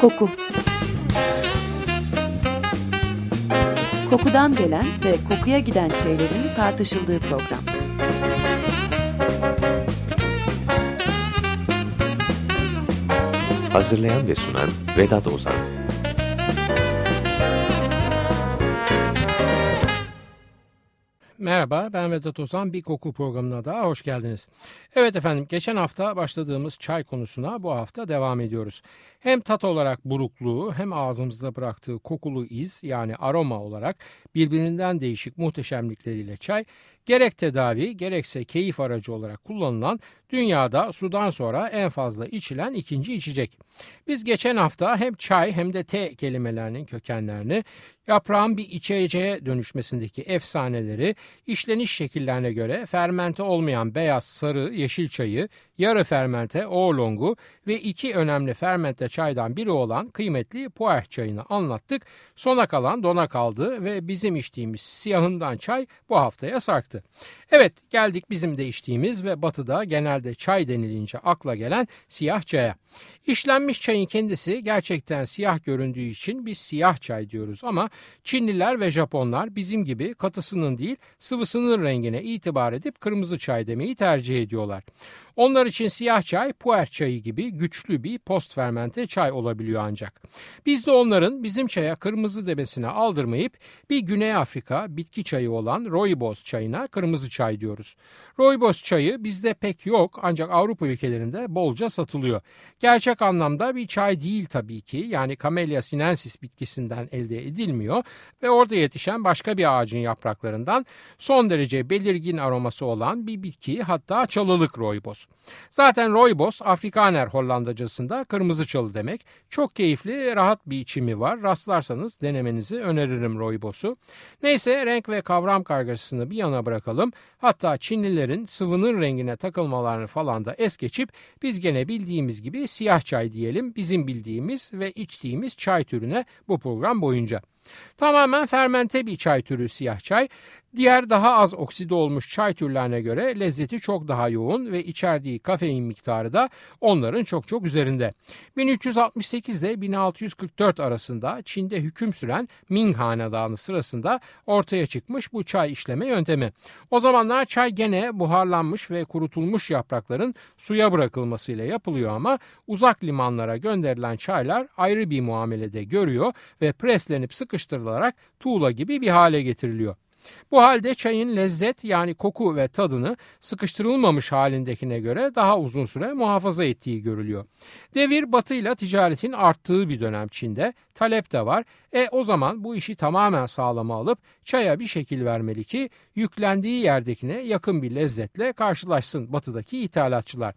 Koku Kokudan gelen ve kokuya giden şeylerin tartışıldığı program. Hazırlayan ve sunan Vedat Ozan Merhaba ben Vedat Ozan bir koku programına daha hoş geldiniz. Evet efendim geçen hafta başladığımız çay konusuna bu hafta devam ediyoruz. Hem tat olarak burukluğu hem ağzımızda bıraktığı kokulu iz yani aroma olarak birbirinden değişik muhteşemlikleriyle çay gerek tedavi gerekse keyif aracı olarak kullanılan dünyada sudan sonra en fazla içilen ikinci içecek. Biz geçen hafta hem çay hem de te kelimelerinin kökenlerini, yaprağın bir içeceğe dönüşmesindeki efsaneleri, işleniş şekillerine göre fermente olmayan beyaz, sarı, yeşil çayı, yarı fermente, oolongu ve iki önemli fermente çaydan biri olan kıymetli puer çayını anlattık. Sona kalan dona kaldı ve bizim içtiğimiz siyahından çay bu haftaya sarktı. Evet geldik bizim de içtiğimiz ve batıda genelde çay denilince akla gelen siyah çaya. İşlenmiş çayın kendisi gerçekten siyah göründüğü için biz siyah çay diyoruz ama Çinliler ve Japonlar bizim gibi katısının değil sıvısının rengine itibar edip kırmızı çay demeyi tercih ediyorlar. Onlar için siyah çay puer çayı gibi güçlü bir post fermente çay olabiliyor ancak. Biz de onların bizim çaya kırmızı demesine aldırmayıp bir Güney Afrika bitki çayı olan rooibos çayına kırmızı çay diyoruz. Rooibos çayı bizde pek yok ancak Avrupa ülkelerinde bolca satılıyor. Gerçek anlamda bir çay değil tabii ki yani Camellia sinensis bitkisinden elde edilmiyor ve orada yetişen başka bir ağacın yapraklarından son derece belirgin aroması olan bir bitki hatta çalılık rooibos. Zaten rooibos Afrikaner Hollandacasında kırmızı çalı demek. Çok keyifli, rahat bir içimi var. Rastlarsanız denemenizi öneririm rooibos'u. Neyse renk ve kavram kargaşasını bir yana bırakalım. Hatta Çinlilerin sıvının rengine takılmalarını falan da es geçip biz gene bildiğimiz gibi siyah çay diyelim bizim bildiğimiz ve içtiğimiz çay türüne bu program boyunca. Tamamen fermente bir çay türü siyah çay. Diğer daha az okside olmuş çay türlerine göre lezzeti çok daha yoğun ve içerdiği kafein miktarı da onların çok çok üzerinde. 1368 ile 1644 arasında Çin'de hüküm süren Ming Hanedanı sırasında ortaya çıkmış bu çay işleme yöntemi. O zamanlar çay gene buharlanmış ve kurutulmuş yaprakların suya bırakılmasıyla yapılıyor ama uzak limanlara gönderilen çaylar ayrı bir muamelede görüyor ve preslenip sıkıştırılarak tuğla gibi bir hale getiriliyor. Bu halde çayın lezzet yani koku ve tadını sıkıştırılmamış halindekine göre daha uzun süre muhafaza ettiği görülüyor. Devir batıyla ticaretin arttığı bir dönem Çin'de talep de var. E o zaman bu işi tamamen sağlama alıp çaya bir şekil vermeli ki yüklendiği yerdekine yakın bir lezzetle karşılaşsın batıdaki ithalatçılar.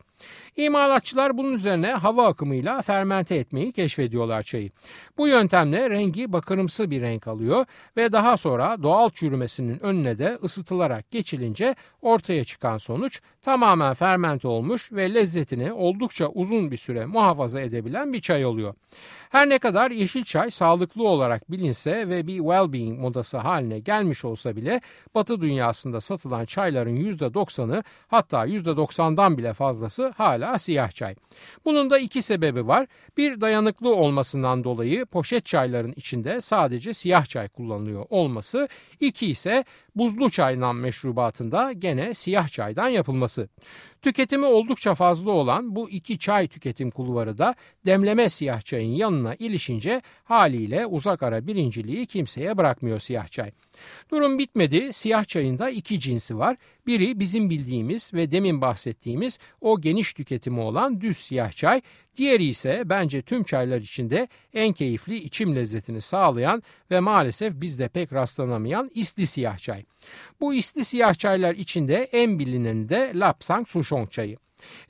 İmalatçılar bunun üzerine hava akımıyla fermente etmeyi keşfediyorlar çayı. Bu yöntemle rengi bakırımsı bir renk alıyor ve daha sonra doğal çürümesinin önüne de ısıtılarak geçilince ortaya çıkan sonuç tamamen fermente olmuş ve lezzetini oldukça uzun bir süre muhafaza edebilen bir çay oluyor. Her ne kadar yeşil çay sağlıklı olarak bilinse ve bir well-being modası haline gelmiş olsa bile Batı dünyasında satılan çayların %90'ı hatta %90'dan bile fazlası hala siyah çay. Bunun da iki sebebi var. Bir dayanıklı olmasından dolayı poşet çayların içinde sadece siyah çay kullanılıyor olması. İki ise buzlu çaylan meşrubatında gene siyah çaydan yapılması. Tüketimi oldukça fazla olan bu iki çay tüketim kulvarı da demleme siyah çayın yanına ilişince haliyle uzak ara birinciliği kimseye bırakmıyor siyah çay. Durum bitmedi. Siyah çayın da iki cinsi var. Biri bizim bildiğimiz ve demin bahsettiğimiz o geniş tüketimi olan düz siyah çay. Diğeri ise bence tüm çaylar içinde en keyifli içim lezzetini sağlayan ve maalesef bizde pek rastlanamayan isli siyah çay. Bu isli siyah çaylar içinde en bilineni de Lapsang Souchong çayı.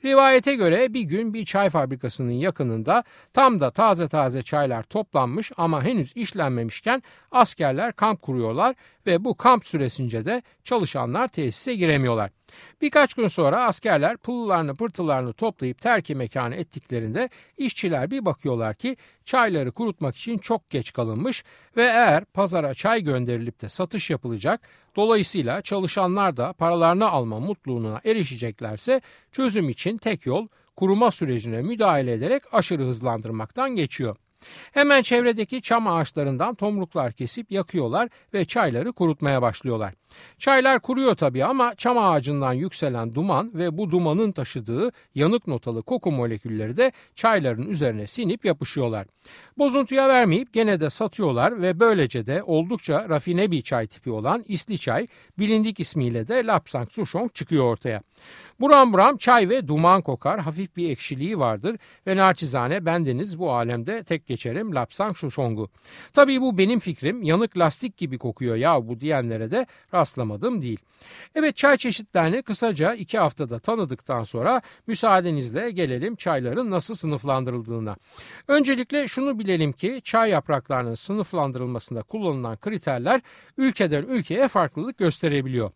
Rivayete göre bir gün bir çay fabrikasının yakınında tam da taze taze çaylar toplanmış ama henüz işlenmemişken askerler kamp kuruyorlar ve bu kamp süresince de çalışanlar tesise giremiyorlar. Birkaç gün sonra askerler pullarını pırtılarını toplayıp terki mekanı ettiklerinde işçiler bir bakıyorlar ki çayları kurutmak için çok geç kalınmış ve eğer pazara çay gönderilip de satış yapılacak dolayısıyla çalışanlar da paralarını alma mutluluğuna erişeceklerse çözüm için tek yol kuruma sürecine müdahale ederek aşırı hızlandırmaktan geçiyor. Hemen çevredeki çam ağaçlarından tomruklar kesip yakıyorlar ve çayları kurutmaya başlıyorlar. Çaylar kuruyor tabii ama çam ağacından yükselen duman ve bu dumanın taşıdığı yanık notalı koku molekülleri de çayların üzerine sinip yapışıyorlar. Bozuntuya vermeyip gene de satıyorlar ve böylece de oldukça rafine bir çay tipi olan isli çay bilindik ismiyle de Lapsang Souchong çıkıyor ortaya. Buram buram çay ve duman kokar, hafif bir ekşiliği vardır ve naçizane bendeniz bu alemde tek geçerim Lapsang Souchong'u. Tabii bu benim fikrim, yanık lastik gibi kokuyor ya bu diyenlere de rastlamadım değil. Evet çay çeşitlerini kısaca iki haftada tanıdıktan sonra müsaadenizle gelelim çayların nasıl sınıflandırıldığına. Öncelikle şunu bilelim ki çay yapraklarının sınıflandırılmasında kullanılan kriterler ülkeden ülkeye farklılık gösterebiliyor.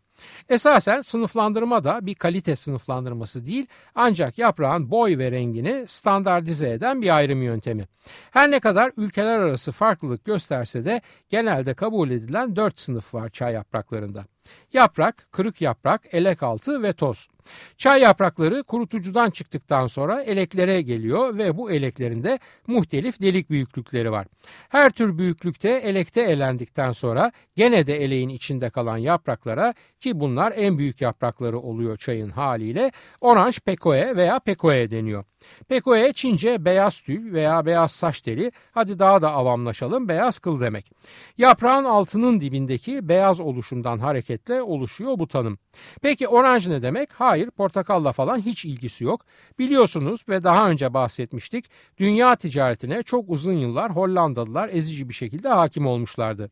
Esasen sınıflandırma da bir kalite sınıflandırması değil ancak yaprağın boy ve rengini standartize eden bir ayrım yöntemi. Her ne kadar ülkeler arası farklılık gösterse de genelde kabul edilen dört sınıf var çay yapraklarında. Yaprak, kırık yaprak, elek altı ve toz. Çay yaprakları kurutucudan çıktıktan sonra eleklere geliyor ve bu eleklerinde muhtelif delik büyüklükleri var. Her tür büyüklükte elekte elendikten sonra gene de eleğin içinde kalan yapraklara ki bunlar en büyük yaprakları oluyor çayın haliyle oranj pekoe veya pekoe deniyor. Pekoe Çince beyaz tüy veya beyaz saç teli hadi daha da avamlaşalım beyaz kıl demek. Yaprağın altının dibindeki beyaz oluşumdan hareketle oluşuyor bu tanım. Peki oranj ne demek? Hayır portakalla falan hiç ilgisi yok. Biliyorsunuz ve daha önce bahsetmiştik dünya ticaretine çok uzun yıllar Hollandalılar ezici bir şekilde hakim olmuşlardı.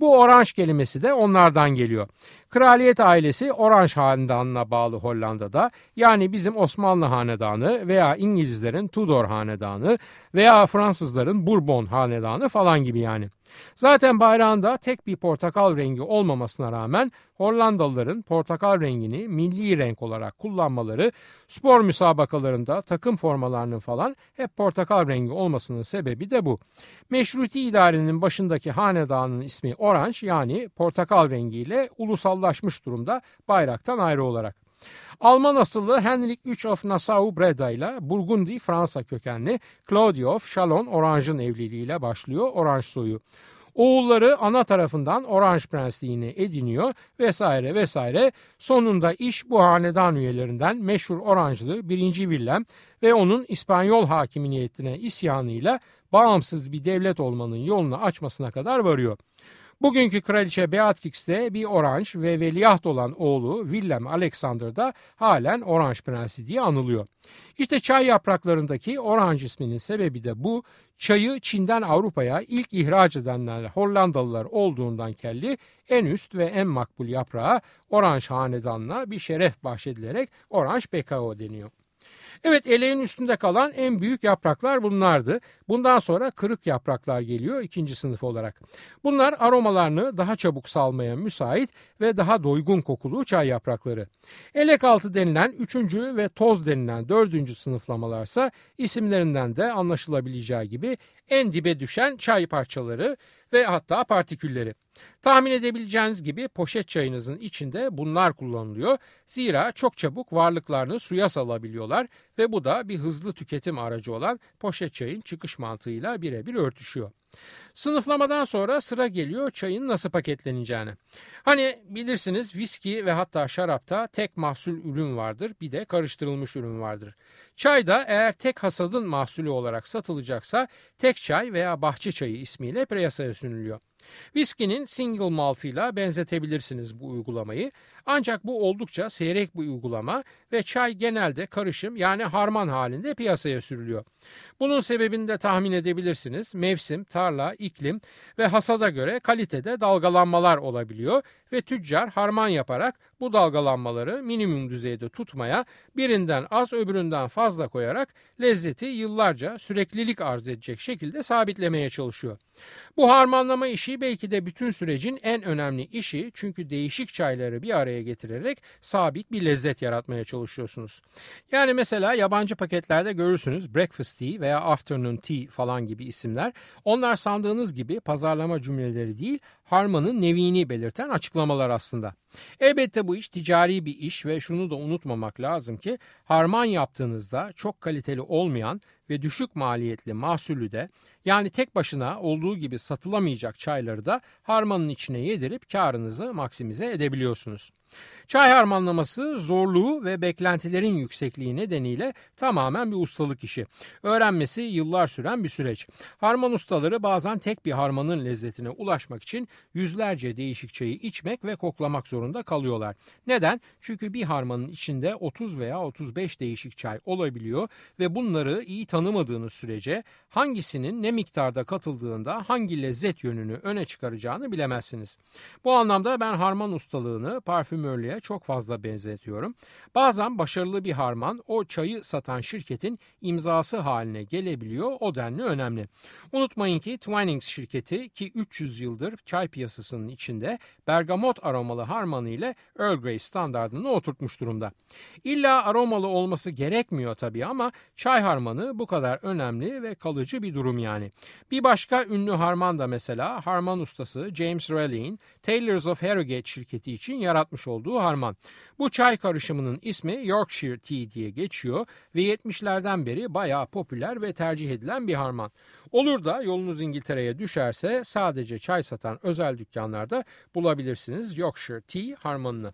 Bu oranj kelimesi de onlardan geliyor. Kraliyet ailesi Orange hanedanına bağlı Hollanda'da yani bizim Osmanlı hanedanı veya İngilizlerin Tudor hanedanı veya Fransızların Bourbon hanedanı falan gibi yani. Zaten bayrağında tek bir portakal rengi olmamasına rağmen Hollandalıların portakal rengini milli renk olarak kullanmaları spor müsabakalarında takım formalarının falan hep portakal rengi olmasının sebebi de bu. Meşruti idarenin başındaki hanedanın ismi Orange yani portakal rengiyle ulusallaşmış durumda bayraktan ayrı olarak. Alman asıllı Henrik III of Nassau-Breda ile Burgundi Fransa kökenli Claudio of Chalon Orange'ın evliliğiyle başlıyor Orange soyu. Oğulları ana tarafından Orange Prensliğini ediniyor vesaire vesaire. Sonunda iş bu hanedan üyelerinden meşhur Orange'lı 1. Willem ve onun İspanyol hakimiyetine isyanıyla bağımsız bir devlet olmanın yolunu açmasına kadar varıyor. Bugünkü kraliçe Beatrix de bir Orange ve veliaht olan oğlu Willem Alexander da halen Orange Prensi diye anılıyor. İşte çay yapraklarındaki Orange isminin sebebi de bu. Çayı Çin'den Avrupa'ya ilk ihraç edenler Hollandalılar olduğundan kelli en üst ve en makbul yaprağa Orange hanedanına bir şeref bahşedilerek Orange Pekao deniyor. Evet eleğin üstünde kalan en büyük yapraklar bunlardı. Bundan sonra kırık yapraklar geliyor ikinci sınıf olarak. Bunlar aromalarını daha çabuk salmaya müsait ve daha doygun kokulu çay yaprakları. Elek altı denilen üçüncü ve toz denilen dördüncü sınıflamalarsa isimlerinden de anlaşılabileceği gibi en dibe düşen çay parçaları ve hatta partikülleri. Tahmin edebileceğiniz gibi poşet çayınızın içinde bunlar kullanılıyor. Zira çok çabuk varlıklarını suya salabiliyorlar ve bu da bir hızlı tüketim aracı olan poşet çayın çıkış mantığıyla birebir örtüşüyor. Sınıflamadan sonra sıra geliyor çayın nasıl paketleneceğine. Hani bilirsiniz viski ve hatta şarapta tek mahsul ürün vardır bir de karıştırılmış ürün vardır. Çay da eğer tek hasadın mahsulü olarak satılacaksa tek çay veya bahçe çayı ismiyle piyasaya sunuluyor. Viskinin single maltıyla benzetebilirsiniz bu uygulamayı. Ancak bu oldukça seyrek bir uygulama ve çay genelde karışım yani harman halinde piyasaya sürülüyor. Bunun sebebini de tahmin edebilirsiniz. Mevsim, tarla, iklim ve hasada göre kalitede dalgalanmalar olabiliyor ve tüccar harman yaparak bu dalgalanmaları minimum düzeyde tutmaya birinden az öbüründen fazla koyarak lezzeti yıllarca süreklilik arz edecek şekilde sabitlemeye çalışıyor. Bu harmanlama işi belki de bütün sürecin en önemli işi çünkü değişik çayları bir araya getirerek sabit bir lezzet yaratmaya çalışıyorsunuz. Yani mesela yabancı paketlerde görürsünüz breakfast tea veya afternoon tea falan gibi isimler. Onlar sandığınız gibi pazarlama cümleleri değil harmanın nevini belirten açıklamalar aslında. Elbette bu iş ticari bir iş ve şunu da unutmamak lazım ki harman yaptığınızda çok kaliteli olmayan ve düşük maliyetli mahsulü de yani tek başına olduğu gibi satılamayacak çayları da harmanın içine yedirip karınızı maksimize edebiliyorsunuz. Çay harmanlaması zorluğu ve beklentilerin yüksekliği nedeniyle tamamen bir ustalık işi. Öğrenmesi yıllar süren bir süreç. Harman ustaları bazen tek bir harmanın lezzetine ulaşmak için yüzlerce değişik çayı içmek ve koklamak zorunda kalıyorlar. Neden? Çünkü bir harmanın içinde 30 veya 35 değişik çay olabiliyor ve bunları iyi tanımadığınız sürece hangisinin ne miktarda katıldığında hangi lezzet yönünü öne çıkaracağını bilemezsiniz. Bu anlamda ben harman ustalığını parfümörlüğe çok fazla benzetiyorum. Bazen başarılı bir harman o çayı satan şirketin imzası haline gelebiliyor. O denli önemli. Unutmayın ki Twinings şirketi ki 300 yıldır çay piyasasının içinde bergamot aromalı harmanı ile Earl Grey standartını oturtmuş durumda. İlla aromalı olması gerekmiyor tabii ama çay harmanı bu kadar önemli ve kalıcı bir durum yani. Bir başka ünlü harman da mesela harman ustası James Raleigh'in Taylors of Harrogate şirketi için yaratmış olduğu harman. Bu çay karışımının ismi Yorkshire Tea diye geçiyor ve 70'lerden beri bayağı popüler ve tercih edilen bir harman. Olur da yolunuz İngiltere'ye düşerse sadece çay satan özel dükkanlarda bulabilirsiniz Yorkshire Tea harmanını.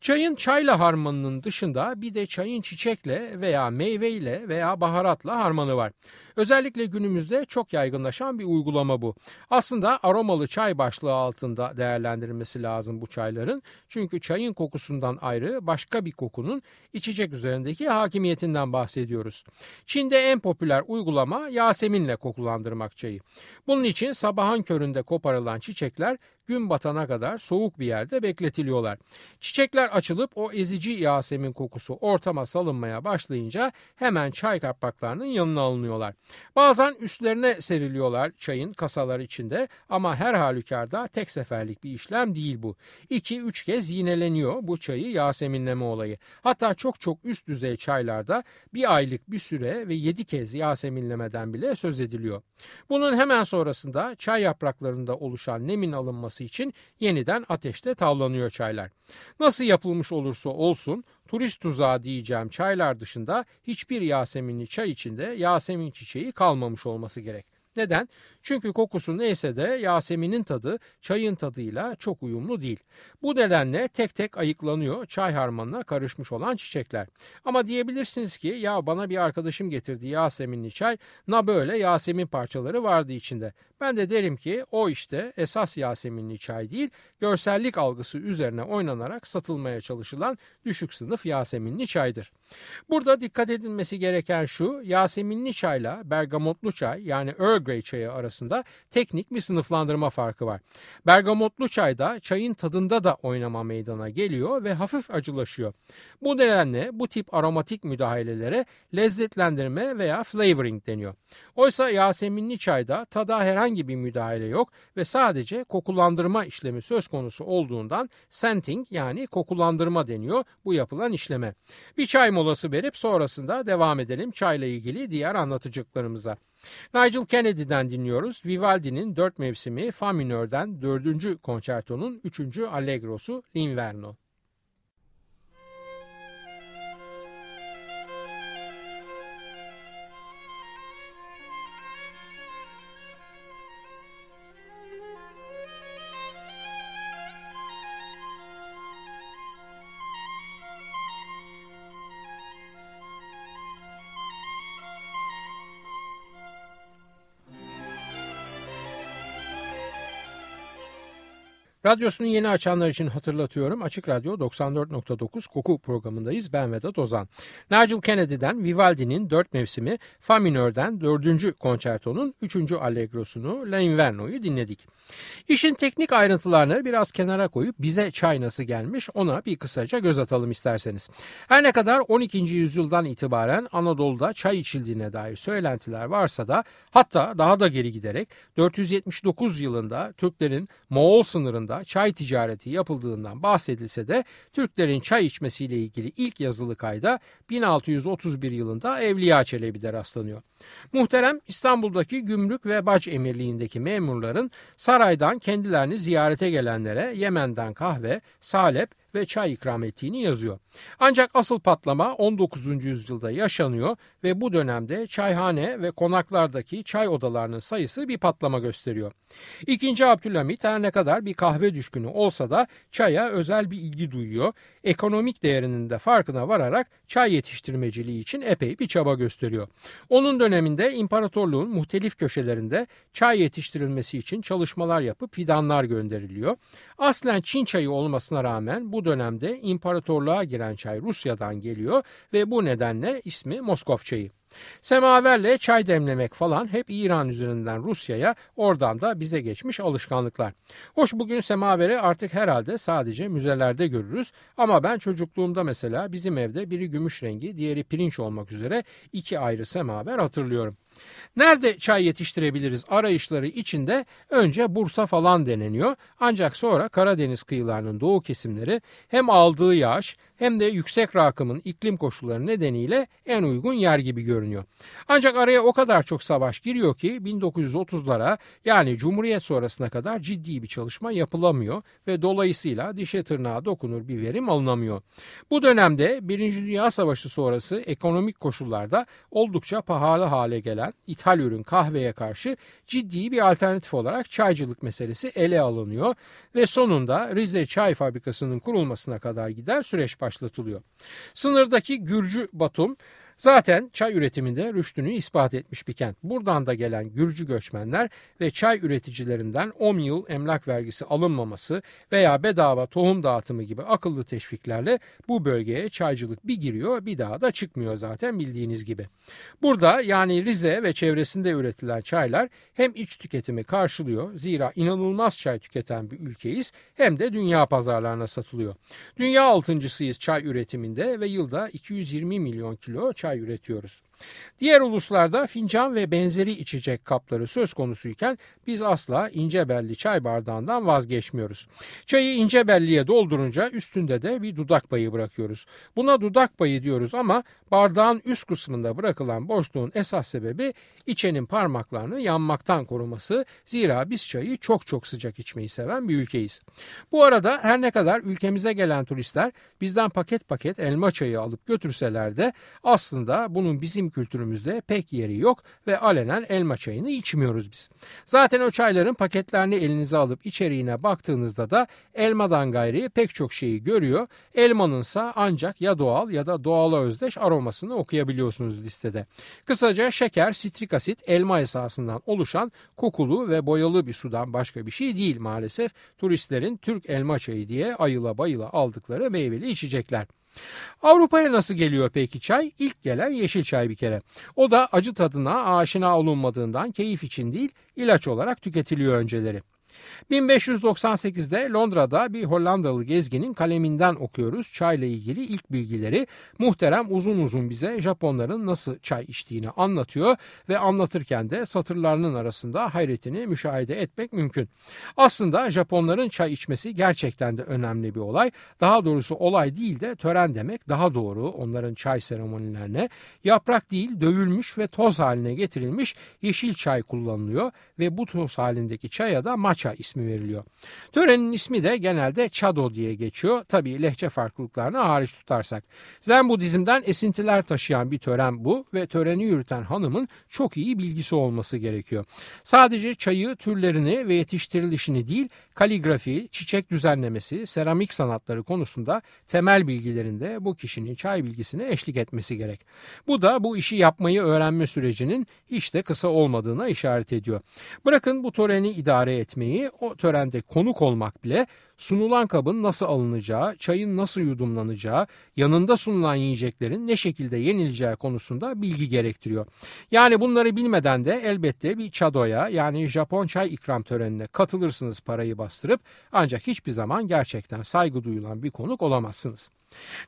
Çayın çayla harmanının dışında bir de çayın çiçekle veya meyveyle veya baharatla harmanı var. Özellikle günümüzde çok yaygınlaşan bir uygulama bu. Aslında aromalı çay başlığı altında değerlendirilmesi lazım bu çayların. Çünkü çayın kokusundan ayrı başka bir kokunun içecek üzerindeki hakimiyetinden bahsediyoruz. Çin'de en popüler uygulama Yaseminle kokulandırmak çayı. Bunun için sabahın köründe koparılan çiçekler gün batana kadar soğuk bir yerde bekletiliyorlar. Çiçekler açılıp o ezici Yasemin kokusu ortama salınmaya başlayınca hemen çay kapaklarının yanına alınıyorlar. Bazen üstlerine seriliyorlar çayın kasalar içinde ama her halükarda tek seferlik bir işlem değil bu. 2-3 kez yineleniyor bu çayı Yaseminleme olayı. Hatta çok çok üst düzey çaylarda bir aylık bir süre ve 7 kez Yaseminlemeden bile söz ediliyor. Bunun hemen sonrasında çay yapraklarında oluşan nemin alınması için yeniden ateşte tavlanıyor çaylar. Nasıl yapılmış olursa olsun turist tuzağı diyeceğim çaylar dışında hiçbir Yaseminli çay içinde Yasemin çiçeği kalmamış olması gerek. Neden? Çünkü kokusu neyse de Yasemin'in tadı çayın tadıyla çok uyumlu değil. Bu nedenle tek tek ayıklanıyor çay harmanına karışmış olan çiçekler. Ama diyebilirsiniz ki ya bana bir arkadaşım getirdi Yaseminli çay, na böyle Yasemin parçaları vardı içinde. Ben de derim ki o işte esas Yaseminli çay değil, görsellik algısı üzerine oynanarak satılmaya çalışılan düşük sınıf Yaseminli çaydır. Burada dikkat edilmesi gereken şu, Yaseminli çayla bergamotlu çay yani Earl Grey çayı arasında teknik bir sınıflandırma farkı var. Bergamotlu çayda çayın tadında da oynama meydana geliyor ve hafif acılaşıyor. Bu nedenle bu tip aromatik müdahalelere lezzetlendirme veya flavoring deniyor. Oysa Yaseminli çayda tada herhangi bir müdahale yok ve sadece kokulandırma işlemi söz konusu olduğundan scenting yani kokulandırma deniyor bu yapılan işleme. Bir çay molası verip sonrasında devam edelim çayla ilgili diğer anlatacaklarımıza. Nigel Kennedy'den dinliyoruz. Vivaldi'nin dört mevsimi Fa minörden dördüncü konçertonun üçüncü Allegrosu L'Inverno. Radyosunu yeni açanlar için hatırlatıyorum. Açık Radyo 94.9 Koku programındayız. Ben Vedat Ozan. Nigel Kennedy'den Vivaldi'nin dört mevsimi Fa minörden dördüncü konçertonun üçüncü allegrosunu La Inverno'yu dinledik. İşin teknik ayrıntılarını biraz kenara koyup bize çay nasıl gelmiş ona bir kısaca göz atalım isterseniz. Her ne kadar 12. yüzyıldan itibaren Anadolu'da çay içildiğine dair söylentiler varsa da hatta daha da geri giderek 479 yılında Türklerin Moğol sınırında çay ticareti yapıldığından bahsedilse de Türklerin çay içmesiyle ilgili ilk yazılı kayda 1631 yılında Evliya Çelebi'de rastlanıyor. Muhterem İstanbul'daki gümrük ve bac emirliğindeki memurların saraydan kendilerini ziyarete gelenlere Yemen'den kahve, salep ve çay ikram ettiğini yazıyor. Ancak asıl patlama 19. yüzyılda yaşanıyor ve bu dönemde çayhane ve konaklardaki çay odalarının sayısı bir patlama gösteriyor. İkinci Abdülhamit her ne kadar bir kahve düşkünü olsa da çaya özel bir ilgi duyuyor. Ekonomik değerinin de farkına vararak çay yetiştirmeciliği için epey bir çaba gösteriyor. Onun döneminde imparatorluğun muhtelif köşelerinde çay yetiştirilmesi için çalışmalar yapıp fidanlar gönderiliyor. Aslen Çin çayı olmasına rağmen bu dönemde imparatorluğa giren çay Rusya'dan geliyor ve bu nedenle ismi Moskov çayı. Semaverle çay demlemek falan hep İran üzerinden Rusya'ya oradan da bize geçmiş alışkanlıklar. Hoş bugün semaveri artık herhalde sadece müzelerde görürüz ama ben çocukluğumda mesela bizim evde biri gümüş rengi diğeri pirinç olmak üzere iki ayrı semaver hatırlıyorum. Nerede çay yetiştirebiliriz arayışları içinde önce Bursa falan deneniyor. Ancak sonra Karadeniz kıyılarının doğu kesimleri hem aldığı yağış hem de yüksek rakımın iklim koşulları nedeniyle en uygun yer gibi görünüyor. Ancak araya o kadar çok savaş giriyor ki 1930'lara yani Cumhuriyet sonrasına kadar ciddi bir çalışma yapılamıyor ve dolayısıyla dişe tırnağa dokunur bir verim alınamıyor. Bu dönemde Birinci Dünya Savaşı sonrası ekonomik koşullarda oldukça pahalı hale gelen ithal ürün kahveye karşı ciddi bir alternatif olarak çaycılık meselesi ele alınıyor ve sonunda Rize Çay Fabrikası'nın kurulmasına kadar giden süreç başlatılıyor. Sınırdaki Gürcü Batum Zaten çay üretiminde rüştünü ispat etmiş bir kent. Buradan da gelen Gürcü göçmenler ve çay üreticilerinden 10 yıl emlak vergisi alınmaması veya bedava tohum dağıtımı gibi akıllı teşviklerle bu bölgeye çaycılık bir giriyor bir daha da çıkmıyor zaten bildiğiniz gibi. Burada yani Rize ve çevresinde üretilen çaylar hem iç tüketimi karşılıyor zira inanılmaz çay tüketen bir ülkeyiz hem de dünya pazarlarına satılıyor. Dünya altıncısıyız çay üretiminde ve yılda 220 milyon kilo çay çay üretiyoruz. Diğer uluslarda fincan ve benzeri içecek kapları söz konusuyken biz asla ince belli çay bardağından vazgeçmiyoruz. Çayı ince belliye doldurunca üstünde de bir dudak payı bırakıyoruz. Buna dudak payı diyoruz ama bardağın üst kısmında bırakılan boşluğun esas sebebi içenin parmaklarını yanmaktan koruması. Zira biz çayı çok çok sıcak içmeyi seven bir ülkeyiz. Bu arada her ne kadar ülkemize gelen turistler bizden paket paket elma çayı alıp götürseler de aslında bunun bizim kültürümüzde pek yeri yok ve alenen elma çayını içmiyoruz biz. Zaten o çayların paketlerini elinize alıp içeriğine baktığınızda da elmadan gayri pek çok şeyi görüyor. Elmanınsa ancak ya doğal ya da doğala özdeş aromasını okuyabiliyorsunuz listede. Kısaca şeker, sitrik asit, elma esasından oluşan kokulu ve boyalı bir sudan başka bir şey değil maalesef. Turistlerin Türk elma çayı diye ayıla bayıla aldıkları meyveli içecekler. Avrupa'ya nasıl geliyor peki çay? İlk gelen yeşil çay bir kere. O da acı tadına aşina olunmadığından keyif için değil ilaç olarak tüketiliyor önceleri. 1598'de Londra'da bir Hollandalı gezginin kaleminden okuyoruz çayla ilgili ilk bilgileri. Muhterem uzun uzun bize Japonların nasıl çay içtiğini anlatıyor ve anlatırken de satırlarının arasında hayretini müşahede etmek mümkün. Aslında Japonların çay içmesi gerçekten de önemli bir olay. Daha doğrusu olay değil de tören demek daha doğru onların çay seremonilerine. Yaprak değil dövülmüş ve toz haline getirilmiş yeşil çay kullanılıyor ve bu toz halindeki çaya da matcha ismi veriliyor. Törenin ismi de genelde Çado diye geçiyor. Tabii lehçe farklılıklarını hariç tutarsak. Zen Budizm'den esintiler taşıyan bir tören bu ve töreni yürüten hanımın çok iyi bilgisi olması gerekiyor. Sadece çayı, türlerini ve yetiştirilişini değil, kaligrafi, çiçek düzenlemesi, seramik sanatları konusunda temel bilgilerinde bu kişinin çay bilgisine eşlik etmesi gerek. Bu da bu işi yapmayı öğrenme sürecinin hiç de kısa olmadığına işaret ediyor. Bırakın bu töreni idare etmeyi, o törende konuk olmak bile sunulan kabın nasıl alınacağı, çayın nasıl yudumlanacağı, yanında sunulan yiyeceklerin ne şekilde yenileceği konusunda bilgi gerektiriyor. Yani bunları bilmeden de elbette bir çadoya yani Japon çay ikram törenine katılırsınız parayı bastırıp ancak hiçbir zaman gerçekten saygı duyulan bir konuk olamazsınız.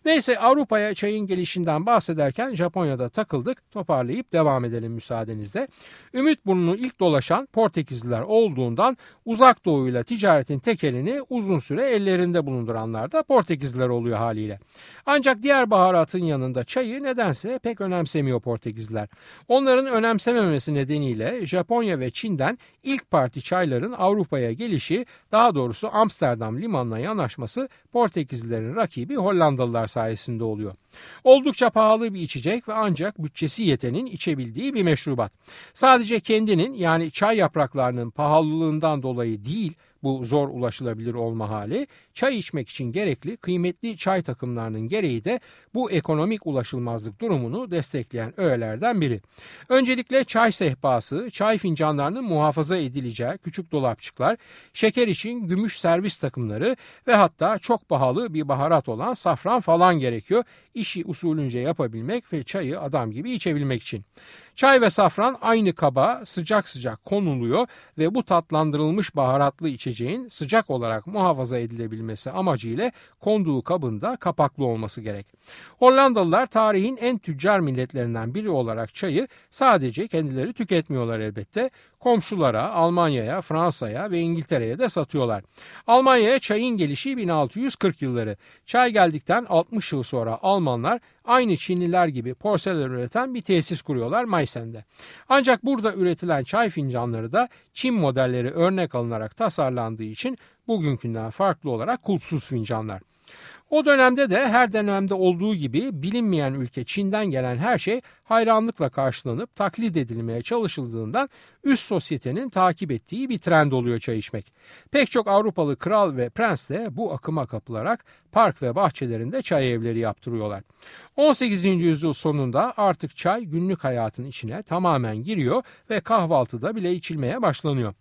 Neyse Avrupa'ya çayın gelişinden bahsederken Japonya'da takıldık. Toparlayıp devam edelim müsaadenizle. Ümit burnunu ilk dolaşan Portekizliler olduğundan uzak doğuyla ticaretin tekelini uzun süre ellerinde bulunduranlar da Portekizliler oluyor haliyle. Ancak diğer baharatın yanında çayı nedense pek önemsemiyor Portekizliler. Onların önemsememesi nedeniyle Japonya ve Çin'den ilk parti çayların Avrupa'ya gelişi daha doğrusu Amsterdam limanına yanaşması Portekizlilerin rakibi Hollandalılar sayesinde oluyor. Oldukça pahalı bir içecek ve ancak bütçesi yetenin içebildiği bir meşrubat. Sadece kendinin yani çay yapraklarının pahalılığından dolayı değil bu zor ulaşılabilir olma hali, çay içmek için gerekli kıymetli çay takımlarının gereği de bu ekonomik ulaşılmazlık durumunu destekleyen öğelerden biri. Öncelikle çay sehpası, çay fincanlarının muhafaza edileceği küçük dolapçıklar, şeker için gümüş servis takımları ve hatta çok pahalı bir baharat olan safran falan gerekiyor işi usulünce yapabilmek ve çayı adam gibi içebilmek için. Çay ve safran aynı kaba sıcak sıcak konuluyor ve bu tatlandırılmış baharatlı içeceğin sıcak olarak muhafaza edilebilmesi amacıyla konduğu kabında kapaklı olması gerek. Hollandalılar tarihin en tüccar milletlerinden biri olarak çayı sadece kendileri tüketmiyorlar elbette. Komşulara, Almanya'ya, Fransa'ya ve İngiltere'ye de satıyorlar. Almanya'ya çayın gelişi 1640 yılları. Çay geldikten 60 yıl sonra Almanlar aynı Çinliler gibi porselen üreten bir tesis kuruyorlar Maysen'de. Ancak burada üretilen çay fincanları da Çin modelleri örnek alınarak tasarlandığı için bugünkünden farklı olarak kulpsuz fincanlar. O dönemde de her dönemde olduğu gibi bilinmeyen ülke Çin'den gelen her şey hayranlıkla karşılanıp taklit edilmeye çalışıldığından üst sosyetenin takip ettiği bir trend oluyor çay içmek. Pek çok Avrupalı kral ve prens de bu akıma kapılarak park ve bahçelerinde çay evleri yaptırıyorlar. 18. yüzyıl sonunda artık çay günlük hayatın içine tamamen giriyor ve kahvaltıda bile içilmeye başlanıyor.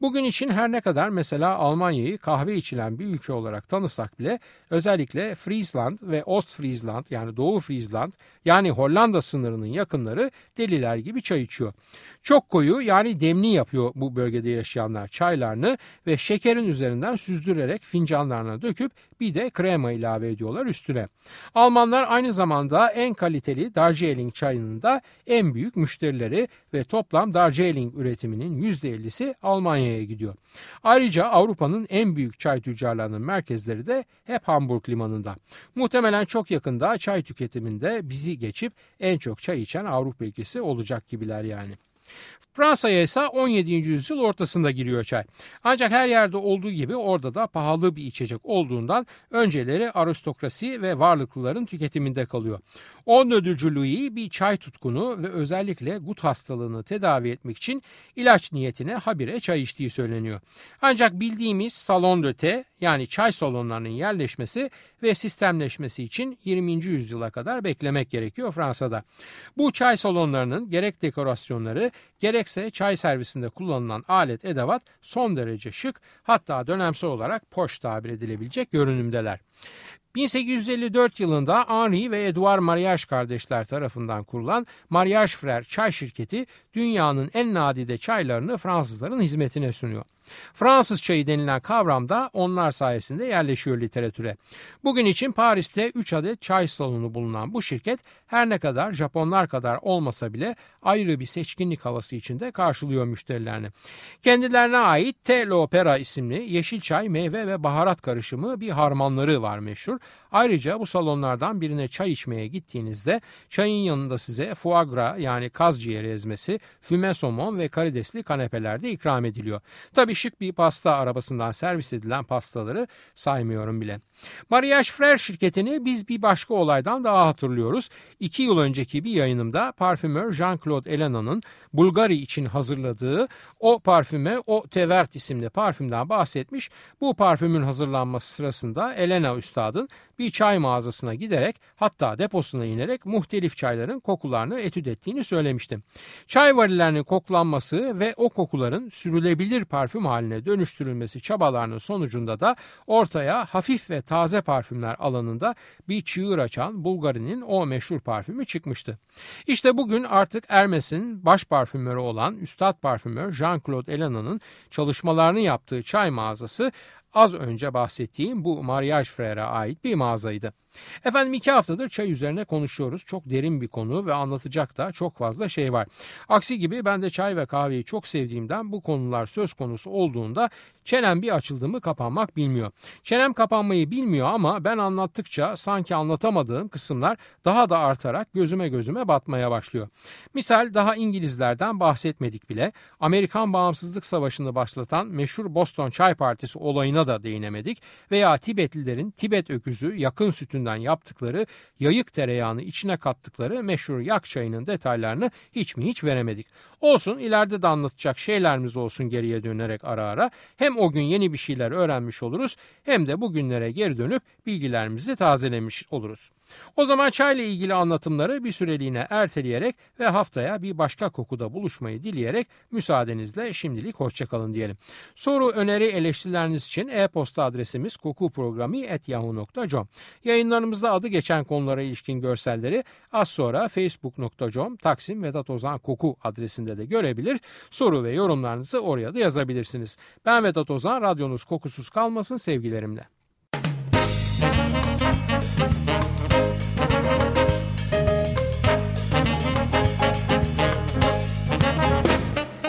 Bugün için her ne kadar mesela Almanya'yı kahve içilen bir ülke olarak tanısak bile özellikle Friesland ve Ostfriesland yani Doğu Friesland yani Hollanda sınırının yakınları deliler gibi çay içiyor. Çok koyu yani demli yapıyor bu bölgede yaşayanlar çaylarını ve şekerin üzerinden süzdürerek fincanlarına döküp bir de krema ilave ediyorlar üstüne. Almanlar aynı zamanda en kaliteli Darjeeling çayının da en büyük müşterileri ve toplam Darjeeling üretiminin %50'si Almanya'ya gidiyor. Ayrıca Avrupa'nın en büyük çay tüccarlarının merkezleri de hep Hamburg limanında. Muhtemelen çok yakında çay tüketiminde bizi geçip en çok çay içen Avrupa ülkesi olacak gibiler yani. Fransa'ya ise 17. yüzyıl ortasında giriyor çay. Ancak her yerde olduğu gibi orada da pahalı bir içecek olduğundan önceleri aristokrasi ve varlıklıların tüketiminde kalıyor. 14. Louis bir çay tutkunu ve özellikle gut hastalığını tedavi etmek için ilaç niyetine habire çay içtiği söyleniyor. Ancak bildiğimiz salon de yani çay salonlarının yerleşmesi ve sistemleşmesi için 20. yüzyıla kadar beklemek gerekiyor Fransa'da. Bu çay salonlarının gerek dekorasyonları gerekse çay servisinde kullanılan alet edevat son derece şık hatta dönemsel olarak poş tabir edilebilecek görünümdeler. 1854 yılında Henri ve Edouard Mariage kardeşler tarafından kurulan Mariage Frère çay şirketi dünyanın en nadide çaylarını Fransızların hizmetine sunuyor. Fransız çayı denilen kavram da onlar sayesinde yerleşiyor literatüre. Bugün için Paris'te 3 adet çay salonu bulunan bu şirket her ne kadar Japonlar kadar olmasa bile ayrı bir seçkinlik havası içinde karşılıyor müşterilerini. Kendilerine ait Te L'Opera isimli yeşil çay, meyve ve baharat karışımı bir harmanları var meşhur. Ayrıca bu salonlardan birine çay içmeye gittiğinizde çayın yanında size foie gras yani kaz ciğeri ezmesi, füme somon ve karidesli kanepeler de ikram ediliyor. Tabii şık bir pasta arabasından servis edilen pastaları saymıyorum bile. Mariage Frère şirketini biz bir başka olaydan daha hatırlıyoruz. İki yıl önceki bir yayınımda parfümör Jean-Claude Elena'nın Bulgari için hazırladığı o parfüme o Tevert isimli parfümden bahsetmiş. Bu parfümün hazırlanması sırasında Elena Üstad'ın bir çay mağazasına giderek hatta deposuna inerek muhtelif çayların kokularını etüt ettiğini söylemiştim. Çay varillerinin koklanması ve o kokuların sürülebilir parfüm haline dönüştürülmesi çabalarının sonucunda da ortaya hafif ve taze parfümler alanında bir çığır açan Bulgari'nin o meşhur parfümü çıkmıştı. İşte bugün artık Hermes'in baş parfümörü olan Üstad parfümör Jean-Claude Elana'nın çalışmalarını yaptığı çay mağazası az önce bahsettiğim bu Mariage Frère'e ait bir mağazaydı. Efendim iki haftadır çay üzerine konuşuyoruz. Çok derin bir konu ve anlatacak da çok fazla şey var. Aksi gibi ben de çay ve kahveyi çok sevdiğimden bu konular söz konusu olduğunda çenem bir açıldı mı kapanmak bilmiyor. Çenem kapanmayı bilmiyor ama ben anlattıkça sanki anlatamadığım kısımlar daha da artarak gözüme gözüme batmaya başlıyor. Misal daha İngilizlerden bahsetmedik bile. Amerikan Bağımsızlık Savaşı'nı başlatan meşhur Boston Çay Partisi olayına da değinemedik. Veya Tibetlilerin Tibet öküzü yakın sütünden yaptıkları yayık tereyağını içine kattıkları meşhur yak çayının detaylarını hiç mi hiç veremedik. Olsun ileride de anlatacak şeylerimiz olsun geriye dönerek ara ara. Hem o gün yeni bir şeyler öğrenmiş oluruz hem de bugünlere geri dönüp bilgilerimizi tazelemiş oluruz. O zaman çayla ilgili anlatımları bir süreliğine erteleyerek ve haftaya bir başka kokuda buluşmayı dileyerek müsaadenizle şimdilik hoşçakalın diyelim. Soru, öneri, eleştirileriniz için e-posta adresimiz kokuprogrami.yahoo.com Yayınlarımızda adı geçen konulara ilişkin görselleri az sonra facebook.com Taksim Vedat Ozan Koku adresinde de görebilir. Soru ve yorumlarınızı oraya da yazabilirsiniz. Ben Vedat Ozan, radyonuz kokusuz kalmasın sevgilerimle.